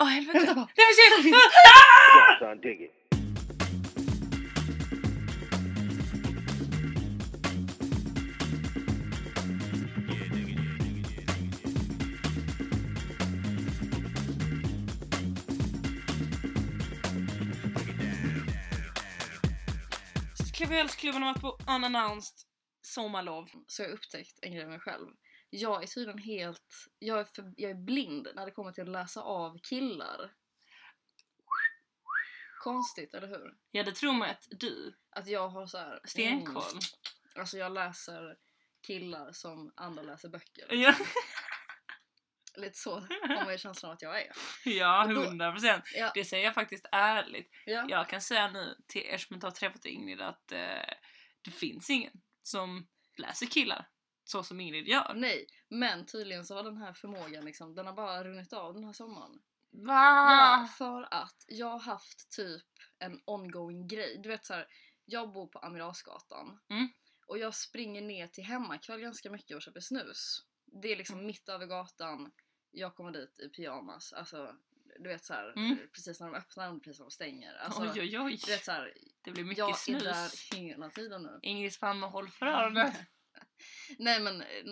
Åh helvete! Vänta Nej bara. men shit! Come on, son, dig it. Kvällsklubben har varit på unannounced sommarlov. Så jag har upptäckt en grej med mig själv. Jag är tydligen helt, jag är, för, jag är blind när det kommer till att läsa av killar. Konstigt, eller hur? Ja det tror man att du, Att jag har så här. stenkoll. Mm, alltså jag läser killar som andra läser böcker. Ja, Lite så har man ju känslan av att jag är. ja 100 procent. Ja, Det säger jag faktiskt ärligt. ja. Jag kan säga nu till er som inte har träffat Ingrid att eh, det finns ingen som läser killar så som Ingrid gör. Nej, men tydligen så har den här förmågan liksom, den har bara runnit av den här sommaren. Va? Ja, för att jag har haft typ en ongoing grej. Du vet så här, jag bor på Amiralsgatan Mm. och jag springer ner till hemmakväll ganska mycket och köper snus. Det är liksom mitt över gatan, jag kommer dit i pyjamas. Alltså, du vet så här, Mm. precis när de öppnar och precis när de stänger. Alltså, oj oj oj. Du vet så här, Det blir mycket jag är snus. där hela tiden nu. Ingrids mamma håll för öronen. Nej men eh,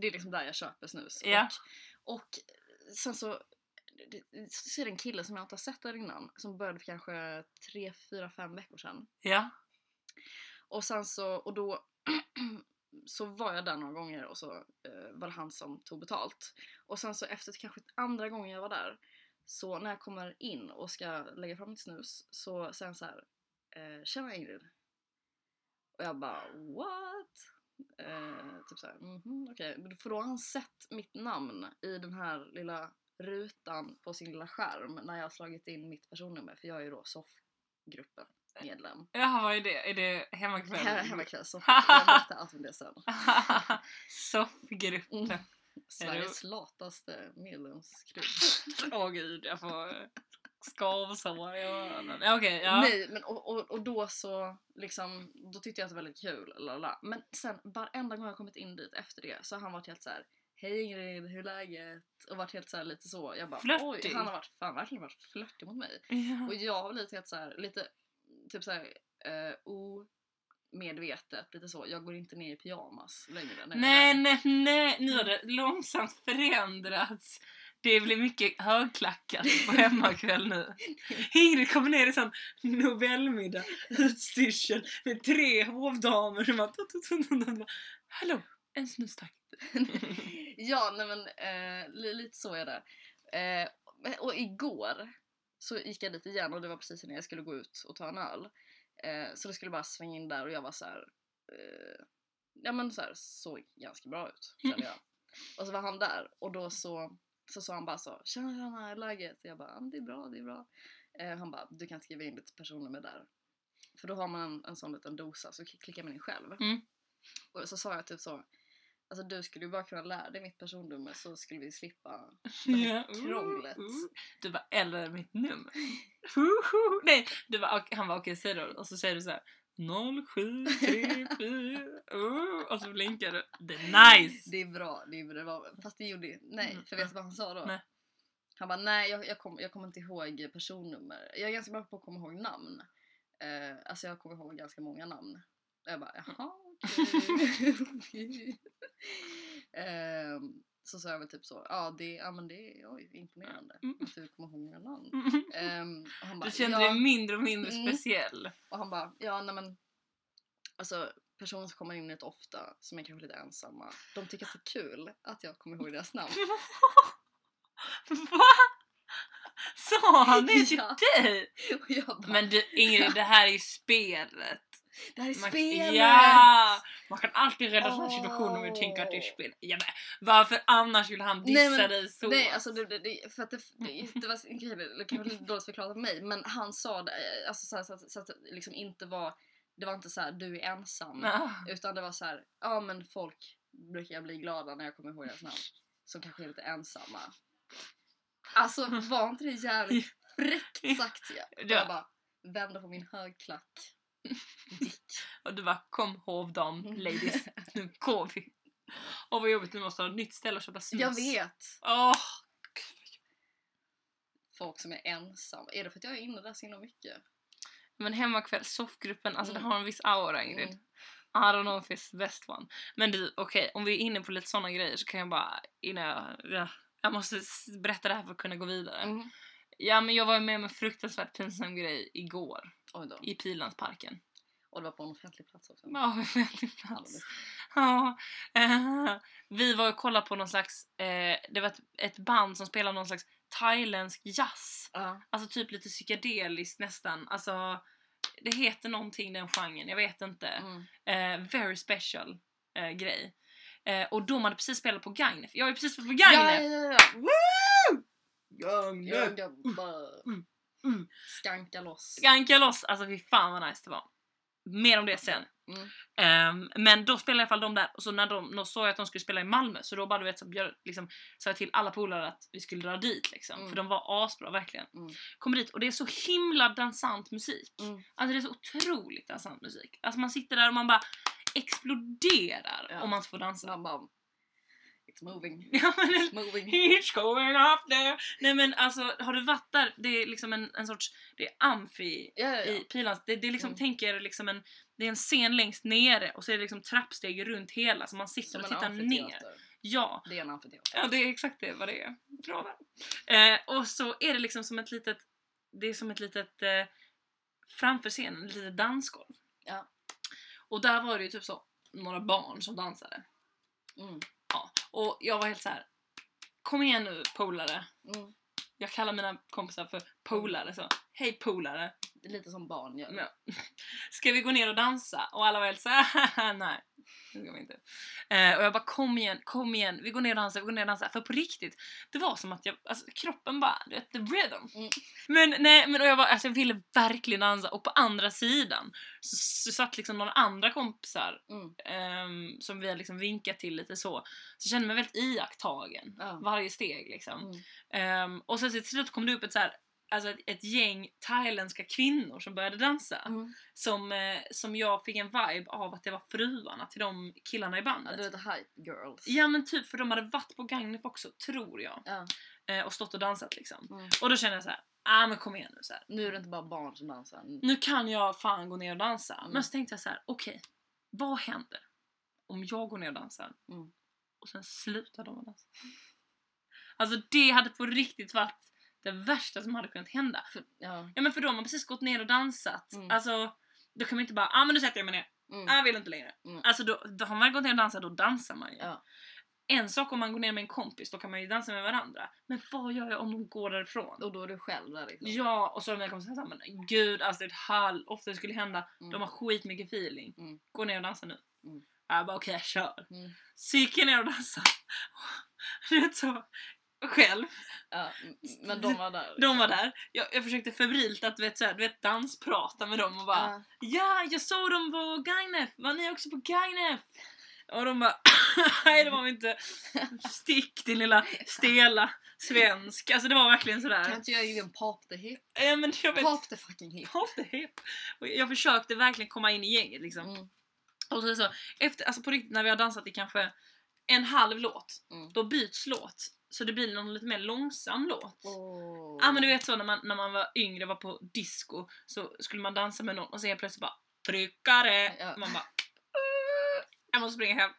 det är liksom där jag köper snus. Ja. Och, och sen så, så är det en kille som jag inte har sett där innan som började för kanske 3, 4, 5 veckor sedan. Ja. Och sen så, och då så var jag där några gånger och så eh, var det han som tog betalt. Och sen så efter kanske andra gången jag var där så när jag kommer in och ska lägga fram mitt snus så säger han så här eh, Tjena Ingrid. Och jag bara what? Eh, typ såhär, mhm okej. Men För då har han sett mitt namn i den här lilla rutan på sin lilla skärm när jag har slagit in mitt personnummer för jag är ju då SOFF-gruppen medlem. Jaha vad är det? Är det hemmakväll? Här hemmakväll SOFF. Jag berättar allt om det sen. Soffgruppen. Mm. Sveriges lataste medlemsklubb. Åh gud, jag får skavsår i öronen. Okej, ja. Nej men och, och, och då så liksom, då tyckte jag att det var väldigt kul. Lalala. Men sen varenda gång jag kommit in dit efter det så har han varit helt så här. Hej Ingrid, hur är läget? Och varit helt så här lite så. Jag bara Flörtig. oj, han har varit, fan, verkligen varit flörtig mot mig. Ja. Och jag har blivit helt så här, lite typ så här uh, omedvetet, lite så. Jag går inte ner i pyjamas längre. Nej, där. nej, nej. Nu har det långsamt förändrats. Det blir mycket högklackat på hemmakväll nu. Ingrid kommer ner i sån novellmiddag, utstyrsel med tre hovdamer och bara... Hallå, en snus tack. ja, nej men eh, li- lite så är det. Eh, och igår så gick jag dit igen och det var precis när jag skulle gå ut och ta en öl. Eh, så det skulle bara svänga in där och jag var så här. Eh, ja men så här, såg ganska bra ut kände jag. Och så var han där och då så, så sa han bara så Tjena tjena, hur är läget? Jag bara, "Ja, men det är bra, det är bra. Eh, han bara, du kan skriva in ditt personnummer där. För då har man en, en sån liten dosa så klickar man in själv. Mm. Och så sa jag typ så Alltså du skulle ju bara kunna lära dig mitt personnummer så skulle vi slippa det Ja. krånglet. Uh, uh. Du bara, eller mitt nummer. Huhu. Nej, du bara, han var okej säg då. Och så säger du så här 0734 uh, och så blinkar du. Det är nice! Det är bra, det är bra. Fast det gjorde nej, Mm, för vet du vad han sa då? Nej. Han bara nej jag, jag, kom, kommer inte ihåg personnummer. Jag är ganska bra på att komma ihåg namn. Eh, alltså jag kommer ihåg ganska många namn. Jag bara jaha okej. Ehm, så sa jag väl typ så, ja det, ja, men det är oj, imponerande Mm. att du kommer ihåg mina namn. Mm. Och han bara, Du kände ja. dig mindre och mindre Mm. speciell. Och han bara, ja nej men Alltså personer som kommer in rätt ofta, som är kanske lite ensamma, de tycker att det är kul att jag kommer ihåg deras namn. Va? Sa han det till Ja. dig? Bara, Men du Ingrid, det här är ju spelet. Det här är Man, spelet! ja! Man kan alltid rädda sådana situationer om vi Åh. tänker att det är spel. Ja, men, varför annars skulle han dissa Nej, men- dig så? Nej alltså det, det, för att det, det, det var det, det kanske lite dåligt förklarat av mig men han sa det alltså, så, här, så, att, så att det liksom inte var Det var inte så här du är ensam Ah. utan det var så här ja men folk brukar bli glada när jag kommer ihåg deras namn som kanske är lite ensamma. Alltså var inte det jävligt fräckt sagt? Jag, Ja. jag bara vände på min högklack. Och du bara kom hovdam ladies, nu går vi. Åh vad jobbigt, nu måste ha ett nytt ställe att köpa snus. Jag vet! Åh, folk som är ensamma. Är det för att jag är inne där så himla mycket? Men hemmakväll, soffgruppen, alltså Mm. det har en viss aura Ingrid. Mm. I don't know if it's the best one. Men du, okej, om vi är inne på lite såna grejer så kan jag bara, innan jag, ja, jag måste berätta det här för att kunna gå vidare. Mm. Ja men jag var med om en fruktansvärt pinsam grej igår i Pilandsparken. Och det var på en offentlig plats också. Ja, väldigt plats. Ja, eh, vi var och kollade på någon slags, eh, det var ett, ett band som spelade någon slags thailändsk jazz. Ja. Alltså typ lite psykedeliskt nästan. Alltså, det heter någonting den genren, jag vet inte. Mm. Eh, very special grej. Och de hade precis spelat på Gagnef. Jag har ju precis varit på Ja, Gagnef! ja, ja. Woo! Jag bara Mm, mm. skanka loss. Skanka loss! Alltså fy fan vad nice det var. Mer om det sen. Mm. Ehm, men då spelade i alla fall de där och så när de såg jag att de skulle spela i Malmö så då bara du vet så bjöd, liksom, sa jag till alla polare att vi skulle dra dit liksom. Mm. För de var asbra verkligen. Mm. Kommer dit och det är så himla dansant musik. Mm. Alltså det är så otroligt dansant musik. Alltså man sitter där och man bara exploderar Ja. om man får dansa. Man bara... It's moving. Ja, men, It's moving. It's going up there! Nej men alltså har du varit där? Det är liksom en, en sorts, det är amfi Ja, ja, ja. i Pilans. Det, det är liksom, Mm. tänk er liksom en, det är en scen längst nere och så är det liksom trappsteg runt hela så man sitter Som och tittar ner. Ja, Det är en amfiteater. ja det är exakt det vad det är. Bra där. Eh, och så är det liksom som ett litet, det är som ett litet, eh, framför scenen, ett litet dansgolv. Ja. Och där var det ju typ så, några barn som dansade. Mm. Och jag var helt så här. kom igen nu polare. Mm. Jag kallar mina kompisar för polare så. Hej polare. Lite som barn gör. Ja. Ska vi gå ner och dansa? Och alla var helt såhär, nej. Det vi inte. Eh, och jag bara kom igen, kom igen, vi går ner och dansar, vi går ner och dansar. För på riktigt, det var som att jag, alltså kroppen bara, du vet, the rhythm. Mm. Men nej, men och jag, var, alltså, jag ville verkligen dansa och på andra sidan så, så satt liksom några andra kompisar Mm. ehm, som vi hade liksom vinkat till lite så. Så jag kände mig väldigt iakttagen. Ja. Varje steg liksom. Mm. Ehm, och sen till slut kom det upp ett, så här, alltså ett, ett gäng thailändska kvinnor som började dansa. Mm. Som, eh, som jag fick en vibe av att det var fruarna till de killarna i bandet. du vet hype girls. Ja men typ för de hade varit på Gagnef också, tror jag. Ja. Eh, och stått och dansat liksom. Mm. Och då kände jag så här, ah men kom igen nu så här. Nu är det inte bara barn som dansar. Nu kan jag fan gå ner och dansa. Mm. Men så tänkte jag så här, okej. vad händer om jag går ner och dansar Mm. och sen slutar de att dansa? Alltså det hade på riktigt varit det värsta som hade kunnat hända. För, ja. Ja men för då har man precis gått ner och dansat. Mm. Alltså, då kan man inte bara ah men nu sätter jag mig ner. Mm. Jag vill inte längre. Mm. Alltså då, då har man gått ner och dansat, då dansar man ju. Ja. En sak om man går ner med en kompis, då kan man ju dansa med varandra. Men vad gör jag om de går därifrån? Och då är du själv där liksom. Ja, och så har mina kompisar sagt men gud alltså det är ett hall, ofta det skulle hända. Mm. De har skitmycket feeling. Mm. Gå ner och dansa nu. Mm. Jag bara okej jag kör. Mm. Så gick jag ner och dansade. Vet så, själv. Ja, men de var där. De var där. Jag, jag försökte febrilt att du vet, så här, du vet dansprata med dem och bara Ja. Ja, jag såg dem på Gagnef! Var ni också på Gagnef? Och de bara Nej det var vi inte. Stick din lilla stela svensk. Alltså det var verkligen Kan sådär. inte jag ge en pop the hip? Ja men jag vet. Pop the fucking hip. Pop the hip. Och jag försökte verkligen komma in i gänget liksom. Mm. Och så, så efter, alltså på riktigt när vi har dansat i kanske en halv låt, Mm. då byts låt. Så det blir någon lite mer långsam låt. Oh. Ja men du vet så när man, när man var yngre var på disco så skulle man dansa med någon och så helt plötsligt bara tryckare. Ja. Man bara "Uh, jag måste springa hem.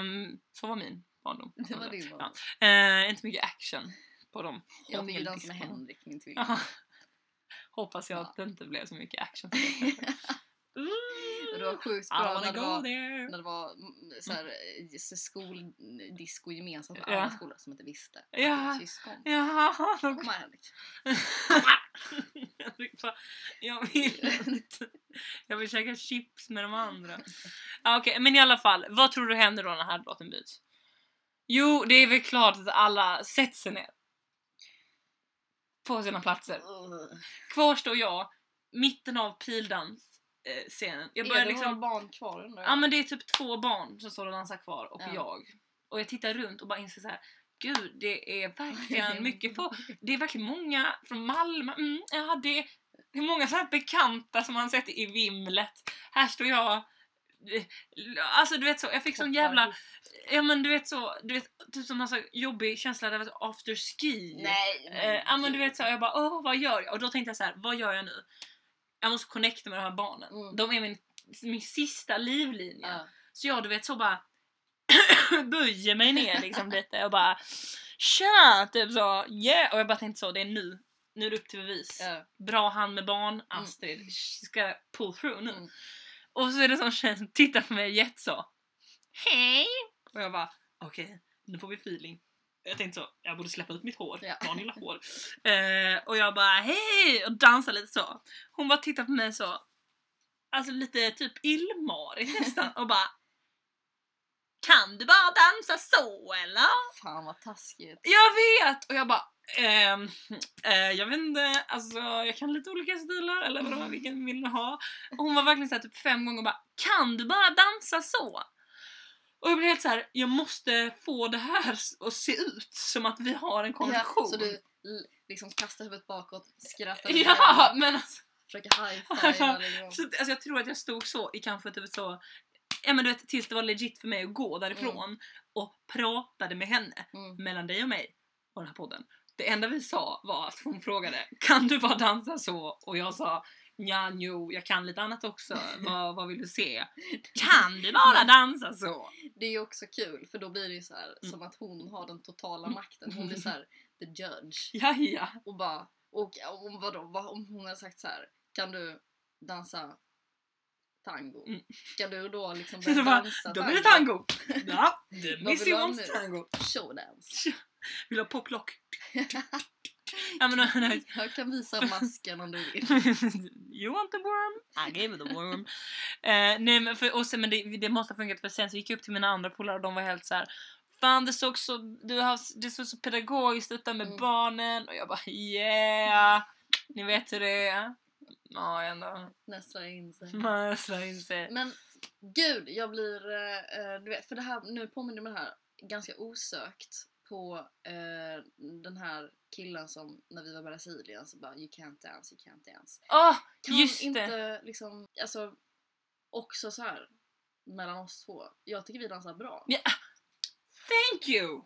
Um, så var min barndom. Det var din barndom. Ja. Eh, inte mycket action på dem. Jag ju dansa med. Henrik, min tvilling. Hoppas jag Ja. att det inte blev så mycket action. för det. Och det var sjukt bra när det go var, när det var så här, eh, skoldisco gemensamt Ja. alla skolor som inte visste. att Ja. det var Syskon. De Kom här Henrik. Jag bara, Jag vill inte. Jag vill käka chips med de andra. Ah, Okej, men i alla fall. Vad tror du händer då när härblåten byts? Jo, det är väl klart att alla sätter sig ner. På sina platser. Kvar står jag, mitten av pildans-scenen. Jag Är börjar det liksom... barn kvar? Ja men det är typ två barn som står och dansar kvar och Ja. jag. Och jag tittar runt och bara inser så här. Gud, det är verkligen mycket folk. Det är verkligen många från Malmö. Mm, ja, det, är många så här bekanta som man sett i vimlet. Här står jag Alltså du vet så, jag fick sån jävla... Ja men du vet så, du vet typ som en sån jobbig känsla där after ski. Nej! Eh, ja men du vet så, jag bara åh vad gör jag? Och då tänkte jag så här, vad gör jag nu? Jag måste connecta med de här barnen. Mm. De är min, min sista livlinje. Ja. Så jag du vet så bara böjer mig ner liksom lite och bara Tjena! Typ så yeah! Och jag bara tänkte så, det är nu. Nu är det upp till bevis. Ja. Bra hand med barn, Astrid ska pull through nu. Mm. Och så är det sån tjej som tittar på mig jätte så Hej! Och jag bara okej, nu får vi feeling. Jag tänkte så, jag borde släppa ut mitt hår, Ja. ja. lilla hår. Eh, och jag bara hej! Och dansar lite så. Hon bara tittar på mig så, alltså lite typ illmarigt nästan och bara Kan du bara dansa så eller? Fan vad taskigt. Jag vet! Och jag bara ehm, eh, jag vet inte, alltså jag kan lite olika stilar eller vadå, vilken vill du ha? Och hon var verkligen såhär typ fem gånger och bara Kan du bara dansa så? Och jag blev helt så här: jag måste få det här att se ut som att vi har en konversation. Ja, så du liksom kastar huvudet bakåt, skrattar Ja, men alltså, försöker high-fivea liksom. så, alltså jag tror att jag stod så i kanske typ så Ja men du vet tills det var legit för mig att gå därifrån och pratade med henne Mm. mellan dig och mig och den här podden. Det enda vi sa var att hon frågade Kan du bara dansa så? Och jag sa Ja, jo, jag kan lite annat också. vad, vad vill du se? Kan du bara dansa så? Det är ju också kul för då blir det ju så här Mm. som att hon har den totala makten. Hon blir så här the judge. Ja, ja. Och bara, och om, vadå, vad, om hon hade sagt så här, kan du dansa tango? Mm. Kan du då liksom börja dansa då blir det tango. Ja, Missy wants tango. Showdance. Vill du ha poplock? Ja, men, nej. Jag kan visa masken om du vill. you want the worm? I gave you the worm. Eh, nej men, för, och sen, men det, det måste ha funkat för sen så gick jag upp till mina andra polare och de var helt så här. Fan det såg så, du har, det såg så pedagogiskt ut där med Mm. barnen och jag bara yeah! Ni vet hur det är. Ja ändå. Näsla in sig. In sig. Men gud, jag blir, eh, du vet, för det här, nu påminner mig det här ganska osökt på eh, den här killen som när vi var i Brasilien så bara you can't dance, you can't dance. Åh! Kan just inte det! liksom, alltså också så här mellan oss två. Jag tycker vi dansar bra. Ja. Thank you!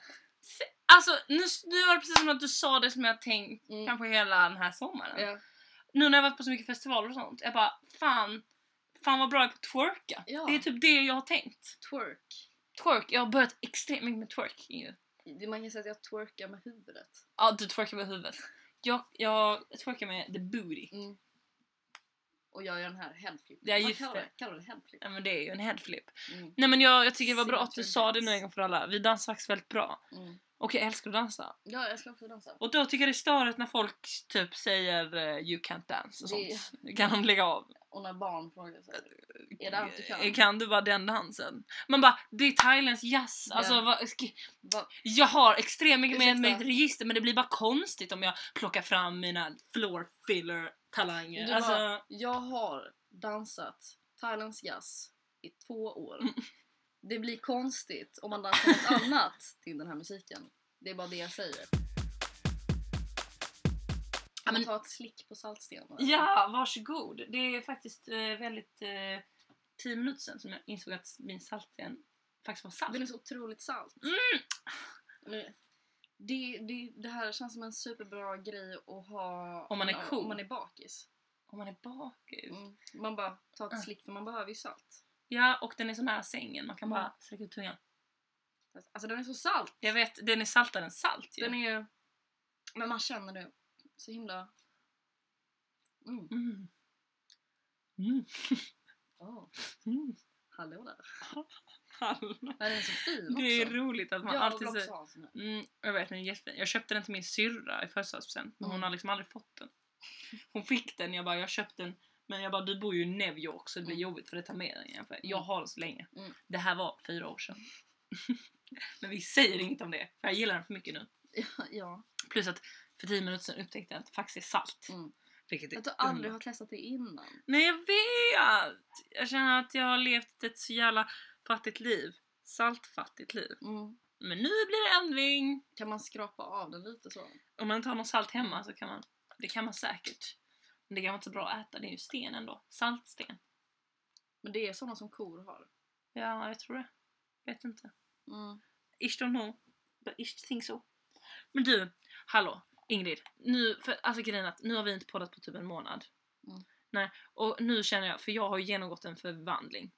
Alltså nu, nu var det precis som att du sa det som jag tänkt Mm. kanske hela den här sommaren. Ja. nu när jag varit på så mycket festivaler och sånt, jag bara fan, fan vad bra jag är på att twerka. Ja. Det är typ det jag har tänkt. Twerk. Twerk, jag har börjat extremt mycket med twerking ju. Det- Man kan säga att jag twerkar med huvudet. Ja, du twerkar med huvudet. Jag, jag twerkar med the booty. Mm. Och jag gör den här headflip. Ja, just kallar det. Kallar det headflip? Ja men det är ju en headflip. Mm. Nej men jag, jag tycker det var bra att du sa det nu en gång för alla. Vi dansar faktiskt väldigt bra. Mm. Och jag älskar att dansa. Ja, jag ska också dansa. Och då tycker jag det är störigt när folk typ säger eh, you can't dance och Det- sånt. Kan de lägga av? Och när barn frågar här, är det allt du kan? Eh, Kan du bara den dansen? Man bara, det är thailändsk jazz. Ja. Alltså, vad, sk- Va? jag har extremt mycket med mitt register men det blir bara konstigt om jag plockar fram mina floor filler talanger. Alltså, bara, jag har dansat thailändsk jazz i två år. Mm. Det blir konstigt om man dansar något annat till den här musiken. Det är bara det jag säger. Kan man ta ett slick på saltstenen? ja, varsågod. Det är faktiskt eh, väldigt eh, 10 minuter sedan som jag insåg att min saltsten faktiskt var salt. Den är så otroligt salt. Mm. Det, det, det här känns som en superbra grej att ha Om man är cool. om man är bakis. Om man är bakis. Mm. Man bara tar ett Mm. slick för man behöver ju salt. Ja, och den är så nära sängen. Man kan Mm. bara sträcka ut tungan. Alltså den är så salt. Jag vet, den är saltare än salt ju. Den är ju... Men man känner det så himla... Mm. Mm. Mm. Oh, Mm. hallå där. Hallå. Den är så fin också. Det är roligt att man jag alltid säger... Mm, jag vet, den är jättefin. Jag köpte den till min syrra i födelsedagspresent men hon Mm. har liksom aldrig fått den. Hon fick den, jag bara, jag köpte den men jag bara, du bor ju i New York så det blir Mm. jobbigt för det tar med den igen. För jag Mm. har den så länge. Mm. Det här var fyra år sedan. men vi säger inget om det, för jag gillar den för mycket nu. Ja, ja. Plus att för tio minuter sedan upptäckte jag att det faktiskt är salt. Mm. Vilket är Att du aldrig har testat det innan. Nej jag vet! Jag känner att jag har levt ett så jävla fattigt liv. Saltfattigt liv. Mm. Men nu blir det ändring! Kan man skrapa av den lite så? Om man inte har någon salt hemma så kan man, det kan man säkert. Men det kan vara inte så bra att äta, det är ju sten ändå. Saltsten. Men det är sådana som kor har. Ja, jag tror det. Vet inte. Mm. Ish don't know. But ish think so. Men du, hallå Ingrid. Nu, för, alltså grejen att nu har vi inte poddat på typ en månad. Mm. Nej, och nu känner jag, för jag har genomgått en förvandling.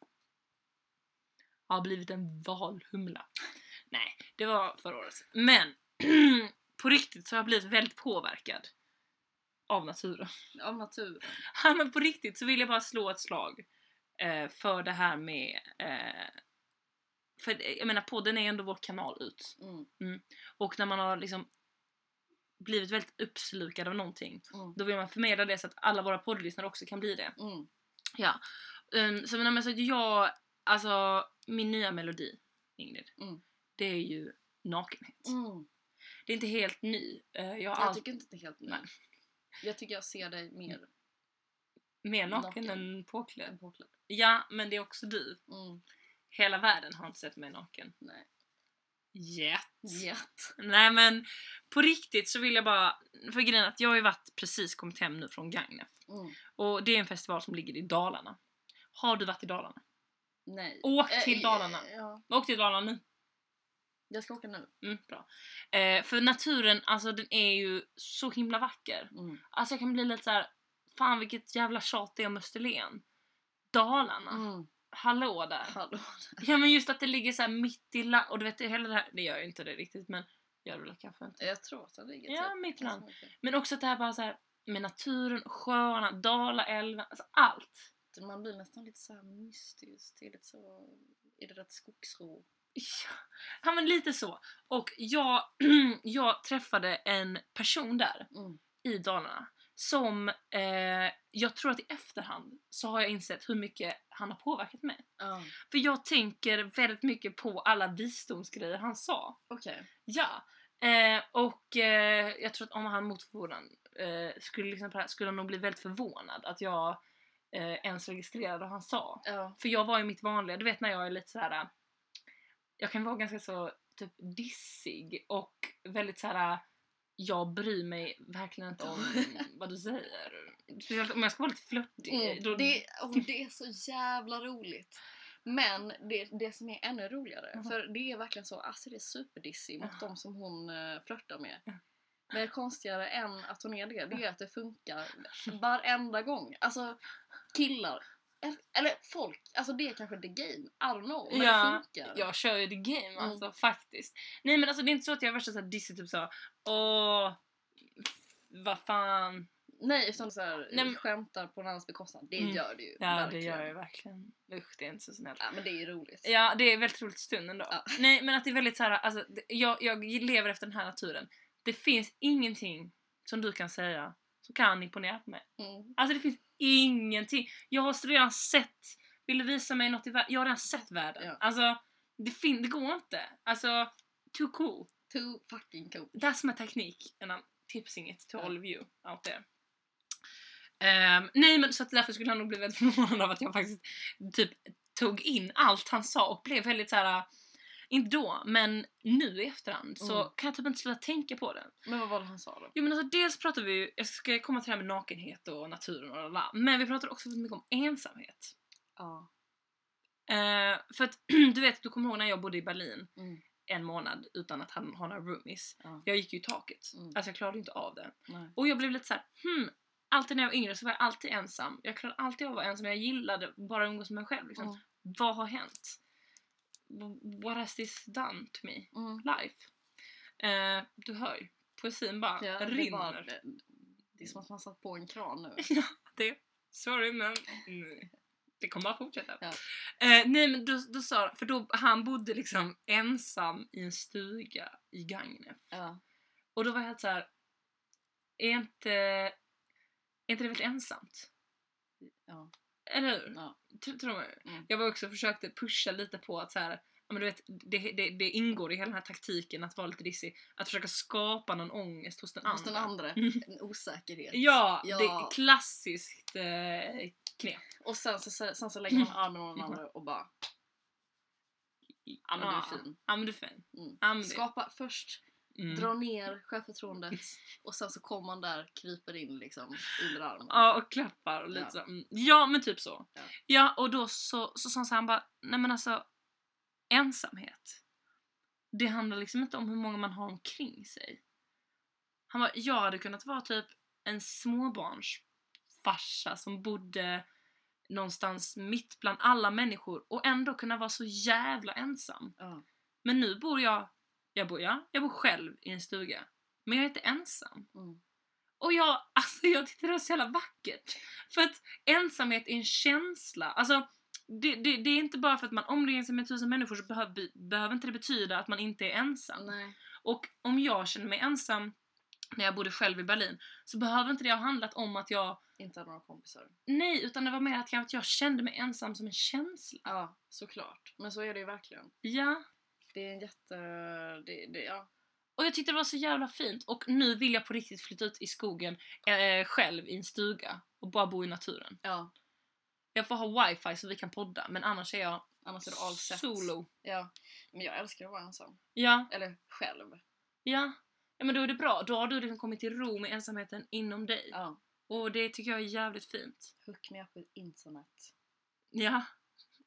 Jag har blivit en valhumla. Nej, det var förra året. Men på riktigt så har jag blivit väldigt påverkad av naturen. Av naturen. Ja men på riktigt så vill jag bara slå ett slag eh, för det här med... Eh, för jag menar podden är ändå vår kanal ut. Mm. Och när man har liksom blivit väldigt uppslukad av någonting, Mm. då vill man förmedla det så att alla våra poddlyssnare också kan bli det. Mm. Ja. Um, så, men, men, så att jag, alltså min nya melodi, Ingrid, Mm. det är ju nakenhet. Mm. Det är inte helt ny. Eh, jag Jag tycker inte det är helt ny. Nej. Jag tycker jag ser dig mer mer naken, naken. än påklädd. påklädd. Ja, men det är också du. Mm. Hela världen har inte sett mig naken. Nej. Jätt. Jätt. Nej men på riktigt så vill jag bara, för grejen att jag har ju varit precis kommit hem nu från Gagnef. Mm. Och det är en festival som ligger i Dalarna. Har du varit i Dalarna? Nej. Åk Eh, till Dalarna. Ja. Åk till Dalarna nu. Jag ska åka nu. Mm, bra. Eh, för naturen, alltså den är ju så himla vacker. Mm. Alltså jag kan bli lite så här. fan vilket jävla tjat det är om Österlen. Dalarna, Mm. Hallå där. Hallå. Ja men just att det ligger så mitt i la- och du vet hela det här, det gör ju inte det riktigt men gör väl kanske inte. Jag tror att det ligger Ja, typ mitt i land. Men också att det här bara så här med naturen, sjöarna, Dalaälven, alltså allt. Man blir nästan lite så här mystisk. Det är lite så... Är det rätt skogsro? Ja, ja men lite så. Och jag, jag träffade en person där Mm. i Dalarna som eh, jag tror att i efterhand så har jag insett hur mycket han har påverkat mig. Ja. För jag tänker väldigt mycket på alla visdomsgrejer han sa. Okej. Ja. Eh, och eh, jag tror att om han mot förmodan eh, skulle, liksom, skulle han nog bli väldigt förvånad att jag eh, ens registrerade vad han sa. Ja. För jag var ju mitt vanliga, du vet när jag är lite så här. Jag kan vara ganska så typ dissig och väldigt så här. Jag bryr mig verkligen inte om vad du säger. Speciellt om jag ska vara lite flörtig. Mm. då- Det, oh, det är så jävla roligt. Men det, det som är ännu roligare, Mhm. för det är verkligen så, alltså det är superdissig mot Ja. de som hon uh, flörtar med. Men konstigare än att hon är det, det är att det funkar varenda gång. Alltså killar, eller- folk, alltså det är kanske the game, I don't know, men det Ja, funkar. Jag kör ju the game Mm. alltså faktiskt. Nej men alltså det är inte så att jag är värsta såhär dissig typ så åh vad fan. Nej, utan så här, Nej, men- skämtar på någon annans bekostnad. Det Mm. gör det ju. Ja verkligen. det gör jag verkligen. Usch det är inte så snällt. Ja, men det är ju roligt. Ja det är väldigt roligt stund ändå. Ja. Nej men att det är väldigt såhär, alltså det- jag, jag lever efter den här naturen. Det finns ingenting som du kan säga som kan imponera på mig. Mm. Alltså det finns ingenting. Jag har redan sett, vill du visa mig något i världen? Jag har redan sett världen. Ja. Alltså det, fin- det går inte. Alltså too cool. Too fucking cool. That's my technique and I'm tipsing it to all of you out there. Ehm, nej men så att därför skulle han nog bli väldigt förvånad av att jag faktiskt typ tog in allt han sa och blev väldigt så här. Inte då, men nu i efterhand så Mm. kan jag typ inte sluta tänka på det. Men vad var det han sa då? Jo men alltså dels pratar vi ju, jag ska komma till det här med nakenhet och naturen och lalala, men vi pratar också väldigt mycket om ensamhet. Ja. Eh, för att du vet, du kommer ihåg när jag bodde i Berlin Mm. en månad utan att han har några roomies. Ja. Jag gick ju i taket. Mm. Alltså jag klarade inte av det. Nej. Och jag blev lite så här: hmm, alltid när jag var yngre så var jag alltid ensam. Jag klarade alltid av att vara ensam, jag gillade bara att umgås med mig själv. Liksom. Mm. Vad har hänt? What has this done to me? Mm. Life? Eh, du hör ju, poesin bara Ja, det, är rinner. bara, det, det är som att man satt på en kran nu. Ja, det. Sorry men nej. det kommer bara fortsätta. Ja. Eh, nej men då, då sa för då, han bodde liksom ensam i en stuga i Gagnef. Ja. Och då var jag helt så här. är inte, är inte det väldigt ensamt? Ja. Eller hur? Ja. Tr- Tror jag. Mm. jag var också försökte pusha lite på att så här, men du vet, det, det, det ingår i hela den här taktiken att vara lite dissig. Att försöka skapa någon ångest hos den Hos den andra. andra. Mm. En osäkerhet. Ja, Ja. det är klassiskt eh, knep. Och sen så, sen så lägger man armen om den andra och bara Ja men du är fin. Ja men du är fin. Mm. Skapa först Mm. drar ner självförtroendet och sen så kommer man där, kryper in liksom under armen. Ja, och klappar och lite Ja. så. Mm. Ja, men typ så. Ja. Ja, och då så, så sa han så här, han bara, nej men alltså ensamhet. Det handlar liksom inte om hur många man har omkring sig. Han bara, jag hade kunnat vara typ en småbarnsfarsa som bodde någonstans mitt bland alla människor och ändå kunna vara så jävla ensam. Ja. Men nu bor jag, jag bor, ja, jag bor själv i en stuga. Men jag är inte ensam. Mm. Och jag, alltså jag tyckte det var så jävla vackert. För att ensamhet är en känsla. Alltså, det, det, det är inte bara för att man omringar sig med tusen människor så behöver, behöver inte det betyda att man inte är ensam. Nej. Och om jag känner mig ensam när jag bodde själv i Berlin så behöver inte det ha handlat om att jag, Inte hade några kompisar. nej, utan det var mer att jag, att jag kände mig ensam som en känsla. Ja, såklart. Men så är det ju verkligen. Ja. Det är en jätte... Det, det, ja. Och jag tyckte det var så jävla fint och nu vill jag på riktigt flytta ut i skogen eh, själv i en stuga och bara bo i naturen. ja. Jag får ha wifi så vi kan podda men annars är jag Annars är det all set. solo. Ja. Men jag älskar att vara ensam. Ja, Eller själv. ja. Ja men då är det bra. Då har du liksom kommit till ro med ensamheten inom dig. Ja. Och det tycker jag är jävligt fint. Hook me up with internet. Ja,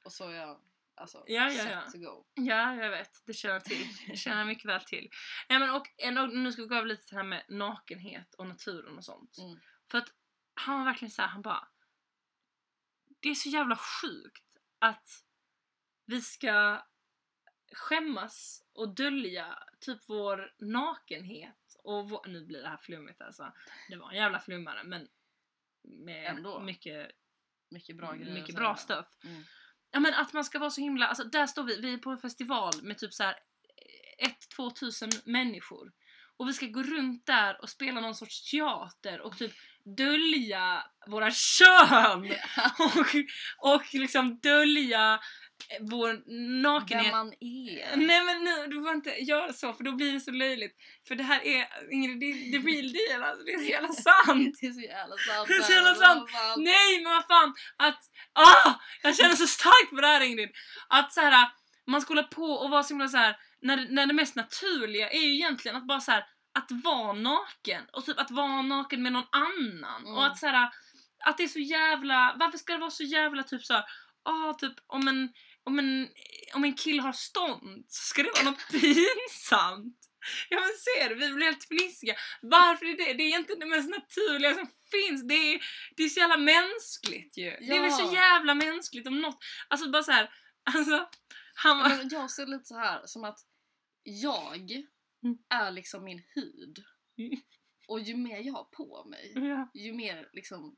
Och så är jag alltså Ja, ja, ja. to go. ja jag vet. Det känner jag till. Det känner jag mycket väl till. Ja, men och nu ska vi gå över lite till det här med nakenhet och naturen och sånt. Mm. För att han var verkligen så här, han bara Det är så jävla sjukt att vi ska skämmas och dölja typ vår nakenhet och vår, nu blir det här flummigt alltså. Det var en jävla flummare men med Ändå. mycket, Mycket bra grejer. mycket bra stuff. Mm. Ja men att man ska vara så himla, alltså där står vi, vi är på en festival med typ så här eh, 1-2 tusen människor. Och vi ska gå runt där och spela någon sorts teater och typ dölja våra kön! och, och liksom dölja vår nakenhet. Vem man är. Nej men nu, du får inte göra så för då blir det så löjligt. För det här är, Ingrid, det är the real deal alltså, det är så jävla sant! Det är så jävla sant. Det är så jävla sant. Nej men vad fan! Att, ah! Jag känner så starkt på det här Ingrid! Att så här, man ska hålla på och vara så himla så här, när, när det mest naturliga är ju egentligen att bara så här, att vara naken och typ att vara naken med någon annan Mm. och att så här, att det är så jävla, varför ska det vara så jävla typ så här, ah typ om en, om en, om en kill har stånd så ska det vara något pinsamt. Ja men ser du, vi blir helt fnissiga. Varför är det? Det är egentligen det mest naturliga som finns. Det är, det är så jävla mänskligt ju. Det är väl så Ja. jävla mänskligt om något. Alltså bara så här, alltså han var... Men jag ser lite så här som att jag Mm. är liksom min hud. Och ju mer jag har på mig, Ja. ju mer liksom...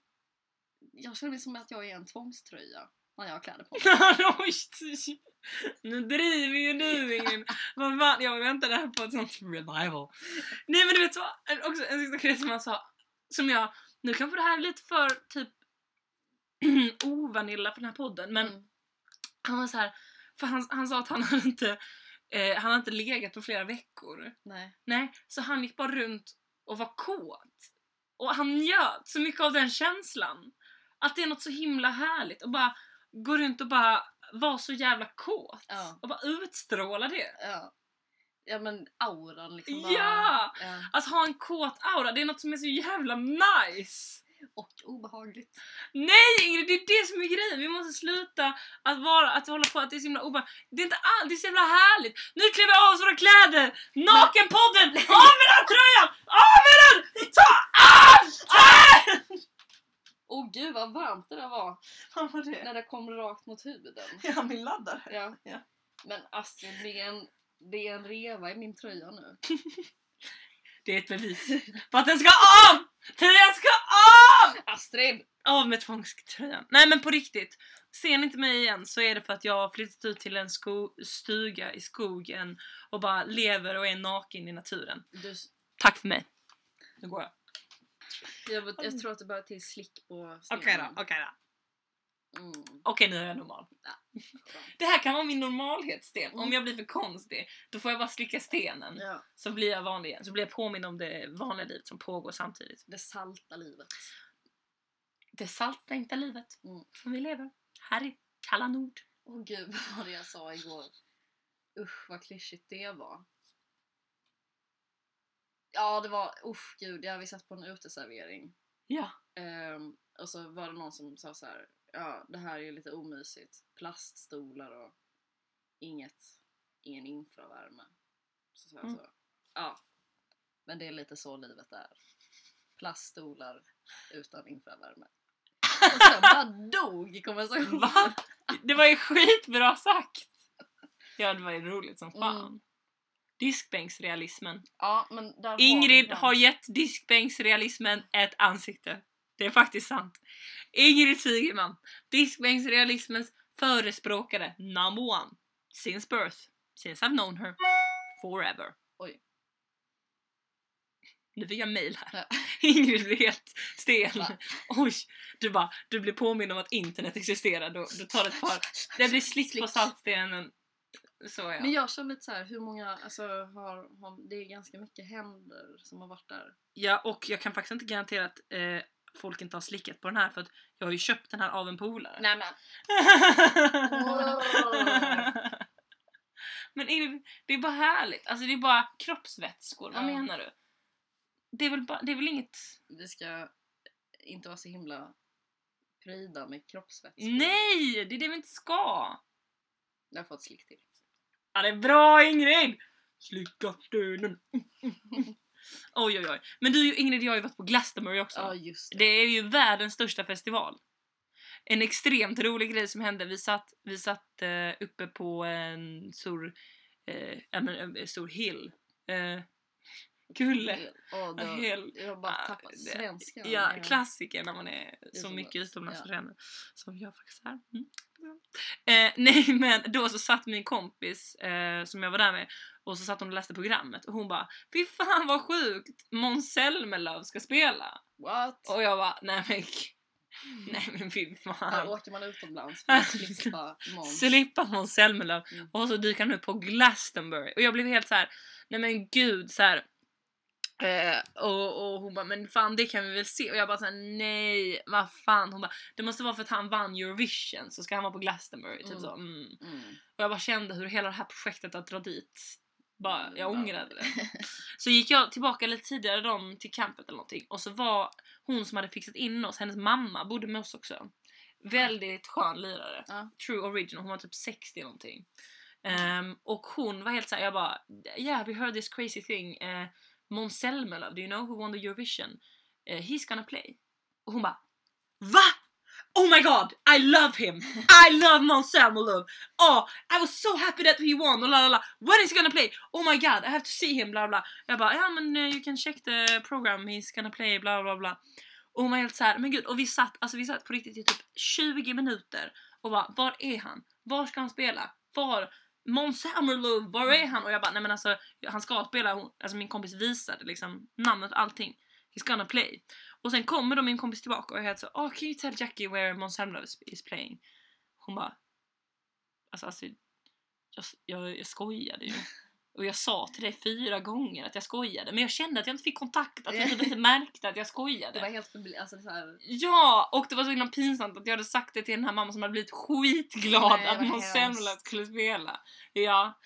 Jag känner mig som att jag är en tvångströja när jag har kläder på mig. Nu driver ju du Ingrid. Vad fan, jag väntade här på ett sånt revival. Nej men du vet så, också en sista grej som han sa, som jag, nu kanske det här är lite för typ ovanilla för den här podden men Mm. han var så här, för han, han sa att han hade inte, eh, han hade inte legat på flera veckor. Nej. Nej, så han gick bara runt och var kåt. Och han njöt så mycket av den känslan. Att det är något så himla härligt och bara gå runt och bara vara så jävla kåt. Ja. Och bara utstråla det. Ja. Ja men auran liksom Ja! ja. Att ha en kåt aura, det är något som är så jävla nice! Och obehagligt. Nej Ingrid, det är det som är grejen! Vi måste sluta att vara, att hålla på att det är så himla obehagligt. Det är inte alls, det är så jävla härligt! Nu klär vi av oss våra kläder! Nakenpodden! Av med den tröjan! Av med den! Ta av! Åh gud vad varmt det där var Vad var det? när det kom rakt mot huden. Ja, min laddare. Ja. Ja. Men Astrid, det är, en, det är en reva i min tröja nu. Det är ett bevis på att den ska av! Tröjan ska av! Astrid! Av med tvångströjan. Nej men på riktigt. Ser ni inte mig igen så är det för att jag har flyttat ut till en sko- stuga i skogen och bara lever och är naken i naturen. Du, Tack för mig. Nu går jag. jag, jag tror att det behöver till slick på Okej stenen. då, okej då. Mm. Okej nu är jag normal. bra. Det här kan vara min normalhetssten. Om Mm. jag blir för konstig, då får jag bara slicka stenen. Ja. Så blir jag vanlig igen. Så blir jag påmind om det vanliga livet som pågår samtidigt. Det salta livet. Det salttänkta livet Mm. som vi lever här i kalla nord. Åh gud, vad var det jag sa igår? Usch vad klyschigt det var. Ja, det var, usch gud, ja, vi satt på en uteservering. Ja. Ehm, och så var det någon som sa så här, ja det här är ju lite omysigt. Plaststolar och inget, ingen infravärme. Så jag Mm. så, ja. Men det är lite så livet är. Plaststolar utan infravärme. Och sen bara dog konversationen. Va? Det var ju skitbra sagt! Ja, det var ju roligt som fan. Mm. Diskbänksrealismen. Ja, Ingrid har gett diskbänksrealismen ett ansikte. Det är faktiskt sant. Ingrid Sigeman, diskbänksrealismens förespråkare number one. Since birth. Since I've known her. Forever. Oj. Nu fick jag mail här. Ja. Ingrid blir helt stel. Va? Oj, du bara, du blir påmind om att internet existerar. Då, då tar ett par... Det blir slick på saltstenen. Så ja. Men jag känner lite så här, hur många, alltså har, har, det är ganska mycket händer som har varit där. Ja, och jag kan faktiskt inte garantera att eh, folk inte har slickat på den här för att jag har ju köpt den här av en polare. Nej men. men är det, det är bara härligt. Alltså det är bara kroppsvätskor. Vad Ja. menar du? Det är väl, bara, det är väl inget... Vi ska inte vara så himla pryda med kroppsvätskor. Nej! Det är det vi inte ska! Jag har fått slick till. Ja, det är bra Ingrid! Slicka stenen. oj, oj, oj. Men du Ingrid, jag har ju varit på Glastonbury också. Ja just det. Det är ju världens största festival. En extremt rolig grej som hände. Vi satt, vi satt eh, uppe på en stor, eh, ja, men, en stor hill. Eh, kulle. Åh, då, hel- jag bara tappat svenskan. Ja, klassiker när man är så mycket utomlands ja. känner. Som jag faktiskt är. Mm. Eh, nej men då så satt min kompis eh, som jag var där med och så satt hon och läste programmet och hon bara Fy fan vad sjukt! Måns Zelmerlöw ska spela! What? Och jag bara nej men Nej men fy Här fan. åker man utomlands för att slippa Måns. Slippa Måns Zelmerlöw. Mm. Och så dyker han upp på Glastonbury. Och jag blev helt så här. nej men gud så här. Eh, och, och hon bara, men fan det kan vi väl se? Och jag bara såhär, nej, vad fan? Hon bara, det måste vara för att han vann Eurovision så ska han vara på Glastonbury. Typ Mm. så. Mm. Mm. Och jag bara kände hur hela det här projektet att dra dit, bara, jag Mm, ångrade det. Så gick jag tillbaka lite tidigare dem till campet eller någonting och så var hon som hade fixat in oss, hennes mamma bodde med oss också. Väldigt skön lirare. Ja. True original, hon var typ 60 någonting. Ehm, och hon var helt såhär, jag bara yeah we heard this crazy thing. Uh, Måns Zelmerlöw, do you know who won the Eurovision? Eh, he's gonna play. Och hon bara VA? Oh my god, I love him! I love Måns Zelmerlöw! Oh, I was so happy that he won! Och la la la. When is he gonna play? Oh my god, I have to see him! Bla bla. Jag bara, ja men uh, you can check the program, he's gonna play bla bla bla. Och hon var helt såhär, men gud, och vi satt, alltså vi satt på riktigt i typ 20 minuter och bara, var är han? Var ska han spela? Var? Måns Zelmerlöw, var är han? Och jag bara, nej men alltså han ska spela, alltså min kompis visade liksom namnet och allting. He's gonna play. Och sen kommer då min kompis tillbaka och jag är helt så, oh can you tell Jackie where Måns is, playing? Hon bara, alltså, alltså jag, jag, jag skojade ju. Och jag sa till dig fyra gånger att jag skojade men jag kände att jag inte fick kontakt, att jag typ inte märkte att jag skojade. Det var helt förbi, alltså så här, Ja! Och det var så himla pinsamt att jag hade sagt det till den här mamman som hade blivit skitglad Nej, att Måns. Zelmerlöw skulle spela. Ja.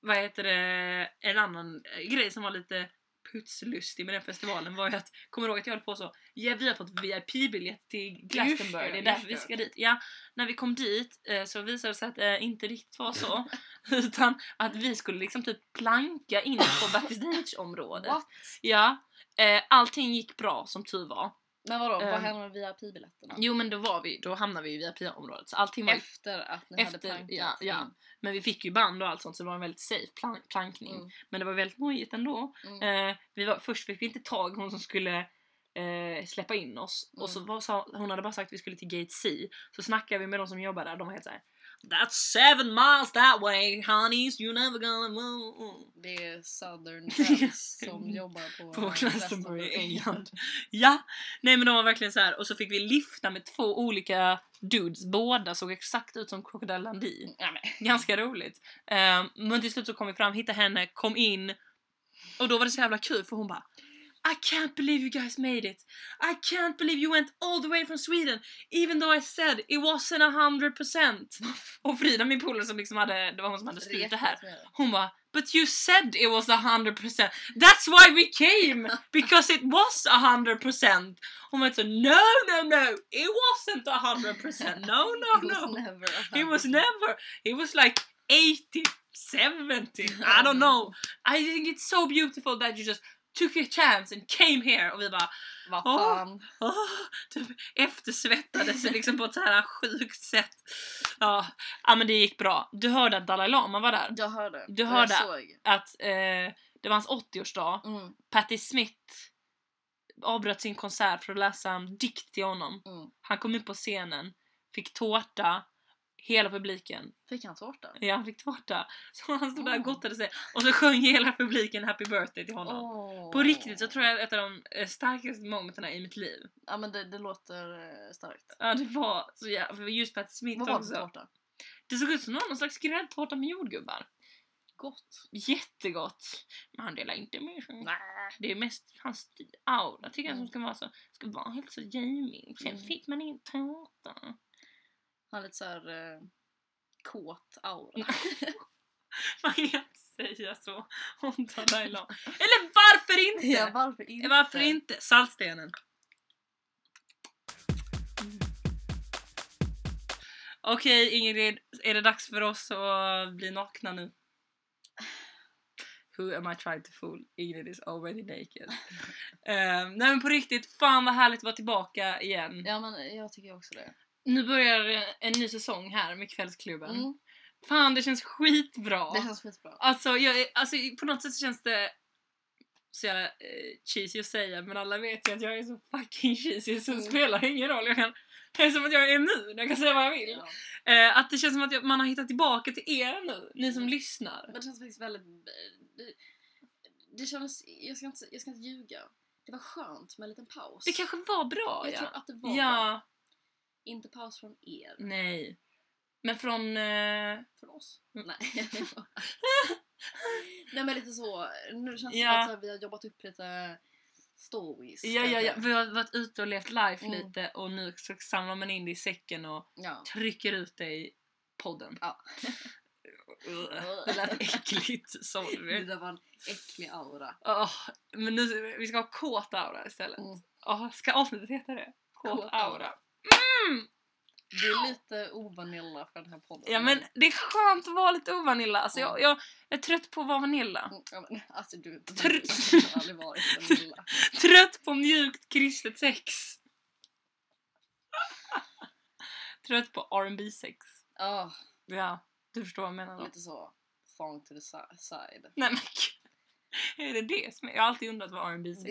Vad heter det? En annan eh, grej som var lite putslustig med den festivalen var ju att, kommer du ihåg att jag höll på så, ja vi har fått VIP-biljett till Glastonbury, det, det är därför vi ska dit. Ja, när vi kom dit eh, så visade det sig att det inte riktigt var så. utan att vi skulle liksom typ planka in på backstage-området. Ja, eh, allting gick bra som tur var. Men vadå, vad Ehm, hände med VIP-biljetterna? Jo men då var vi, då hamnade vi i VIP-området så allting var Efter att ni hade efter, plankat? ja, ja. Mm. Men vi fick ju band och allt sånt så det var en väldigt safe plan- plankning. Mm. Men det var väldigt nojigt ändå. Mm. Eh, vi var, först fick vi inte tag hon som skulle eh, släppa in oss. Och så Mm. var, sa, hon hade bara sagt att vi skulle till Gate C. Så snackade vi med de som jobbar där, de var helt såhär That's seven miles that way honeys, you're never gonna move. Det är Southern Friends som jobbar på, På Glastonbury i. England. Ja! Nej men de var verkligen så här och så fick vi lifta med två olika dudes, båda såg exakt ut som Crocodile Dundee. Ja. Ganska roligt. Ehm, men till slut så kom vi fram, hittade henne, kom in och då var det så jävla kul för hon bara I can't believe you guys made it. I can't believe you went all the way from Sweden even though I said it wasn't a hundred percent. Och Frida min polare som liksom hade, det var hon som hade styrt det här. Hon bara But you said it was a hundred percent. That's why we came! Because it was a hundred percent! Hon var så no no no! It wasn't a hundred percent! No no It was no! never a It was never! It was like 80, 70, I don't know! I think it's so beautiful that you just took a chance and came here och vi bara Vad fan. Åh, typ eftersvettades liksom på ett så här sjukt sätt. Ja, ja, men det gick bra. Du hörde att Dalai Lama var där? Jag hörde. Du hörde. Att eh, det var hans 80-årsdag. Mm, Patti Smith avbröt sin konsert för att läsa en dikt till honom. mm. Han kom upp på scenen, fick tårta, hela publiken. Fick han tårta? Ja, han fick tårta. Så han stod där och Oh. gottade sig och så sjöng hela publiken Happy birthday till honom. Åh. På riktigt så tror jag ett av de eh, starkaste momenten i mitt liv. Ja men det, det låter eh, starkt. Ja det var så jävla, just Patti Smith Vad var det också. för tårta? Det såg ut som någon slags gräddtårta med jordgubbar. Gott. Jättegott. Men han delar inte med sig. Nej. Det är mest hans aura tycker jag som Mm. ska vara så, ska vara helt så gaming. Sen Mm. fick man ingen tårta. Han har lite såhär eh, kåt aura. Man kan inte säga så om Dalai Lama. Eller varför inte? ja varför inte? Varför inte? Saltstenen. Okej Ingrid, är det dags för oss att bli nakna nu? Who am I trying to fool? Ingrid is already naked. Ehm, nej men på riktigt, fan vad härligt att vara tillbaka igen. Ja men jag tycker också det. Nu börjar en ny säsong här med Kvällsklubben. Mm. Fan det känns skitbra. Det känns skitbra. Alltså, jag, alltså på något sätt känns det så jävla eh, cheesy att säga men alla vet ju att jag är så fucking cheesy så det Mm. spelar ingen roll. Jag kan, det är som att jag är immun, jag kan säga vad jag vill. Ja. Eh, att det känns som att jag, man har hittat tillbaka till er nu, ni som Mm. lyssnar. Men det känns faktiskt väldigt... Det, det kändes... Jag ska, inte, jag ska inte ljuga. Det var skönt med en liten paus. Det kanske var bra Jag ja. tror att det var bra. Inte paus från er. nej. Men från... Eh, Från oss. Mm. Nej. Nej men lite så. Nu känns det Ja. som att här, vi har jobbat upp lite stories. ja, ja, ja, vi har varit ute och levt life Mm. lite och nu så samlar man in det i säcken och ja. trycker ut det i podden. Ja. Det lät äckligt, sorry. Det där var en äcklig aura. Åh, men nu, vi ska ha kåt aura istället. Mm. Åh, ska avsnittet heta det? Kåt, Kåt aura. aura. Mm. Det är lite ovanilla för den här podden. Ja men det är skönt att vara lite ovanilla. Alltså, jag, jag är trött på att vara vanilla. Mm, Ja, men, alltså du, du har aldrig varit vanilla. Trött på mjukt kristet sex. Trött på R&B sex. Ja, Ja, du förstår vad jag menar då. lite så. Fong to the si- side. Nej men. Är det det som är? Jag har alltid undrat vad R&B sex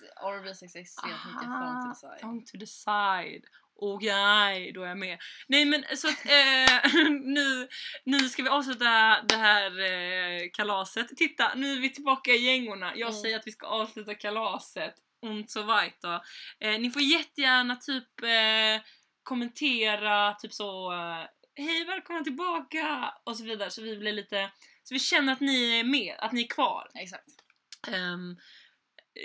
är är. R&B sex är extremt mycket Aha, fong to the side. Fong to the side. Okej, då är jag med. Nej men så att eh, nu, nu ska vi avsluta det här eh, kalaset. Titta, nu är vi tillbaka i gängorna. Jag Mm. säger att vi ska avsluta kalaset. Und so weiter. Eh, ni får jättegärna typ eh, kommentera, typ så eh, Hej välkomna tillbaka! Och så vidare så vi blir lite så vi känner att ni är med, att ni är kvar. Exakt. Ehm,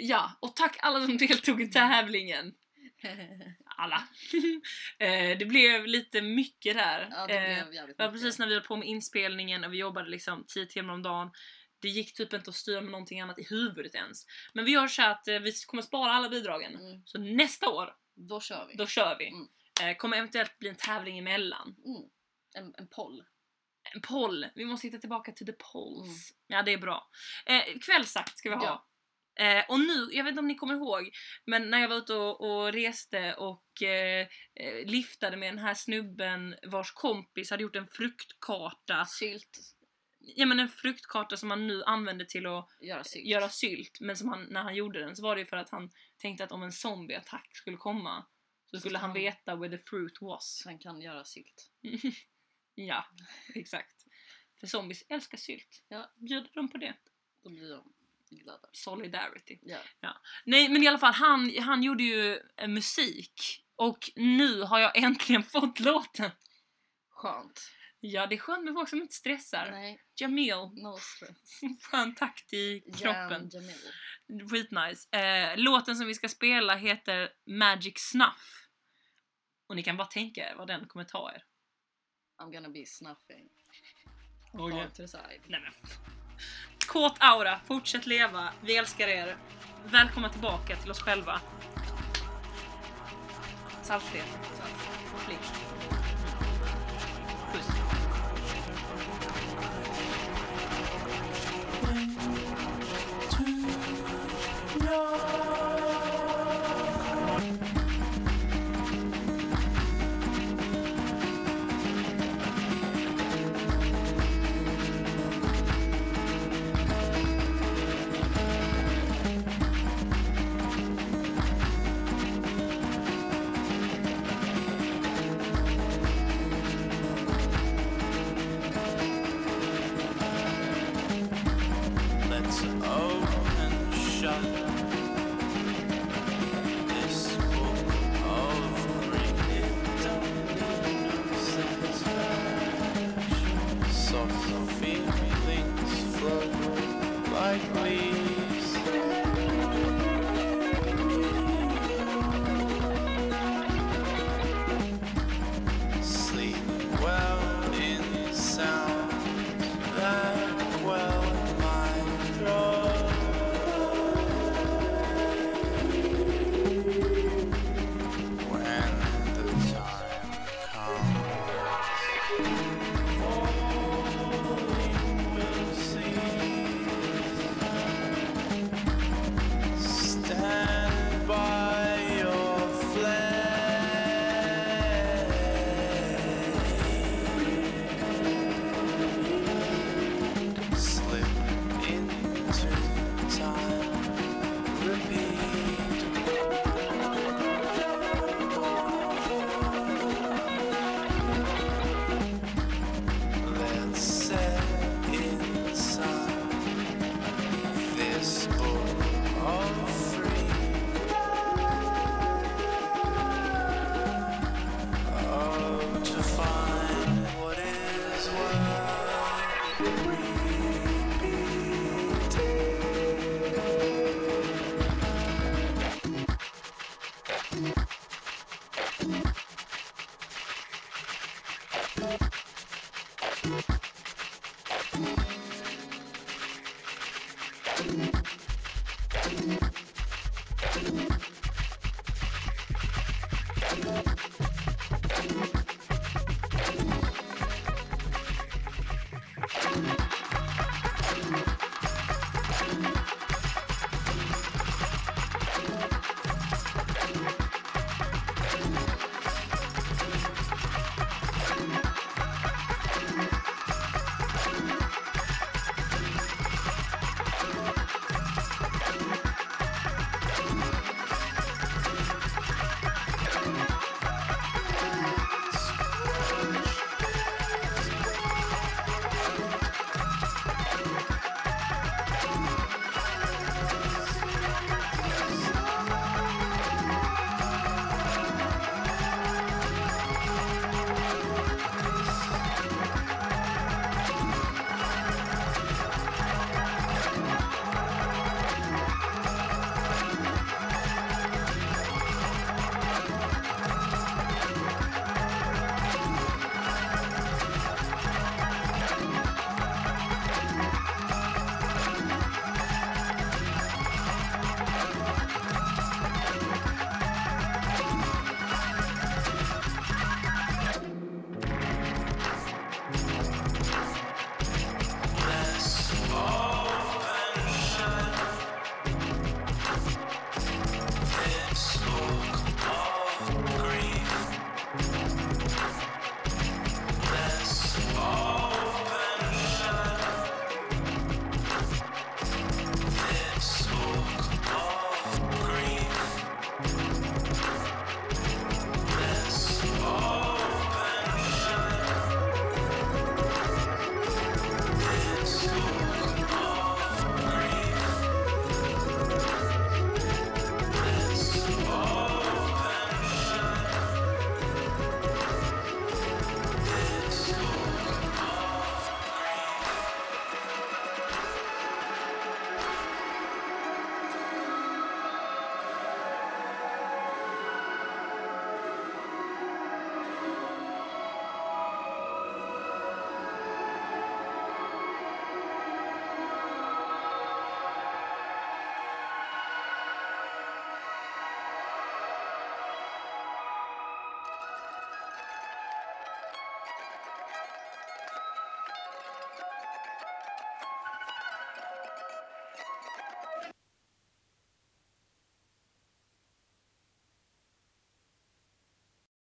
ja, och tack alla som deltog i tävlingen. Alla. Eh, det blev lite mycket där. ja, det Eh, blev jävligt det var mycket. precis när vi höll på med inspelningen och vi jobbade liksom 10 timmar om dagen. Det gick typ inte att styra med någonting annat i huvudet ens. Men vi gör så att eh, vi kommer spara alla bidragen. Mm, Så nästa år, då kör vi. då kör vi. Mm. Eh, kommer eventuellt bli en tävling emellan. Mm. En, en poll. En poll. Vi måste hitta tillbaka till the polls. Mm. Ja, det är bra. Eh, kvällsakt ska vi ha. Ja. Eh, och nu, jag vet inte om ni kommer ihåg, men när jag var ute och, och reste och eh, eh, liftade med den här snubben vars kompis hade gjort en fruktkarta. Sylt. Ja men en fruktkarta som man nu använder till att Göra sylt. göra sylt. Men som han, när han gjorde den så var det ju för att han tänkte att om en zombieattack skulle komma så skulle han veta where the fruit was. Han kan göra sylt. ja, exakt. För zombies älskar sylt. Ja. Bjuder de på det? Då blir de glada. Solidarity. Ja. Nej men i alla fall, han, han gjorde ju eh, musik. Och nu har jag äntligen fått låten. Skönt. Ja, det är skönt med folk som inte stressar. Nej, Jamil, no stress. skön takt i kroppen. Jam Jamil. Skitnice. Eh, låten som vi ska spela heter Magic Snuff. Och ni kan bara tänka er vad den kommer ta er. I'm gonna be snuffing. Far to the side. Nej men kåt aura. Fortsätt leva. Vi älskar er. Välkomna tillbaka till oss själva. Saltsten. Salt. Puss. One, two,